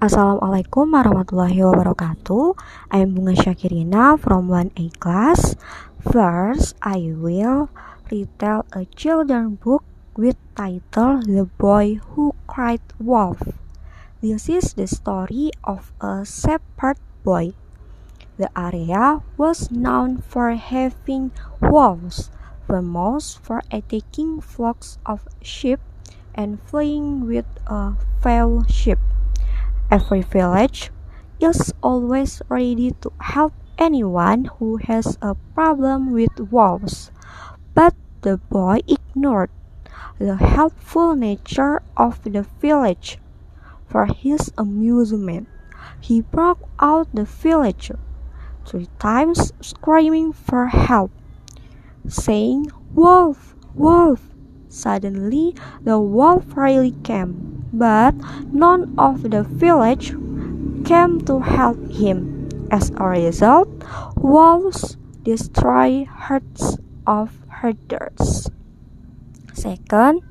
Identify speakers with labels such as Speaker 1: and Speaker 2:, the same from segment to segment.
Speaker 1: Assalamualaikum warahmatullahi wabarakatuh. I'm Bunga Syakirina from 1A class. First, I will retell a children book with title The Boy Who Cried Wolf. This is the story of a shepherd boy. The area was known for having wolves, famous for attacking flocks of sheep and fleeing with a few sheep. Every village is always ready to help anyone who has a problem with wolves. But the boy ignored the helpful nature of the village. For his amusement, he broke out the villager three times, screaming for help, saying, Wolf, wolf! Suddenly, the wolf really came but none of the village came to help him. As a result, wolves destroy herds of herders. Second,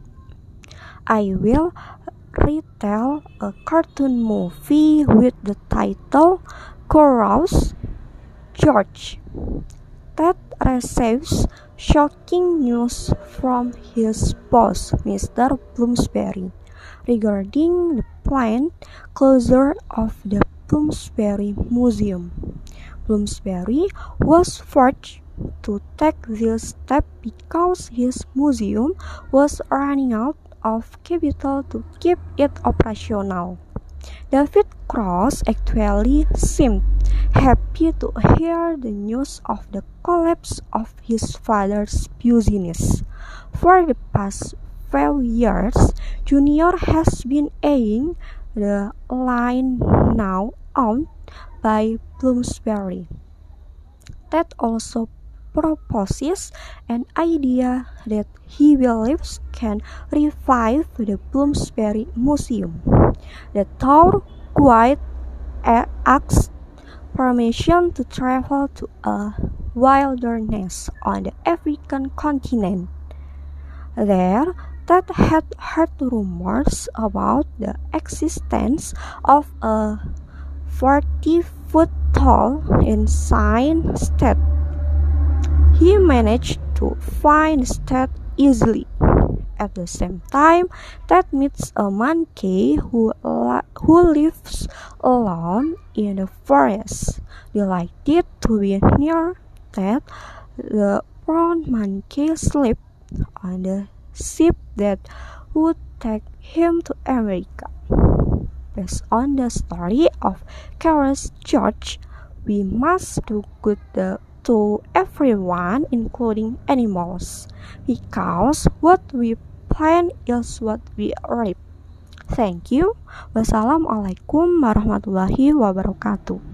Speaker 1: I will retell a cartoon movie with the title Curious George. Ted receives shocking news from his boss, Mr. Bloomsberry regarding the planned closure of the Bloomsberry Museum. Bloomsberry was forced to take this step because his museum was running out of capital to keep it operational. David Cross actually seemed happy to hear the news of the collapse of his father's business. For the past few years, Junior has been eyeing the line now owned by Bloomsberry. Ted also proposes an idea that he believes can revive the Bloomsberry Museum. The tour guide asks permission to travel to a wilderness on the African continent. There, Ted had heard rumors about the existence of a 40 foot tall insane state. He managed to find Ted easily. At the same time, Ted meets a monkey who, who lives alone in the forest. Delighted to be near Ted, the brown monkey sleeps on the ship that would take him to America. Based on the story of Curious George, we must do good to everyone, including animals, because what we plant is what we reap. Thank you. Wassalamualaikum warahmatullahi wabarakatuh.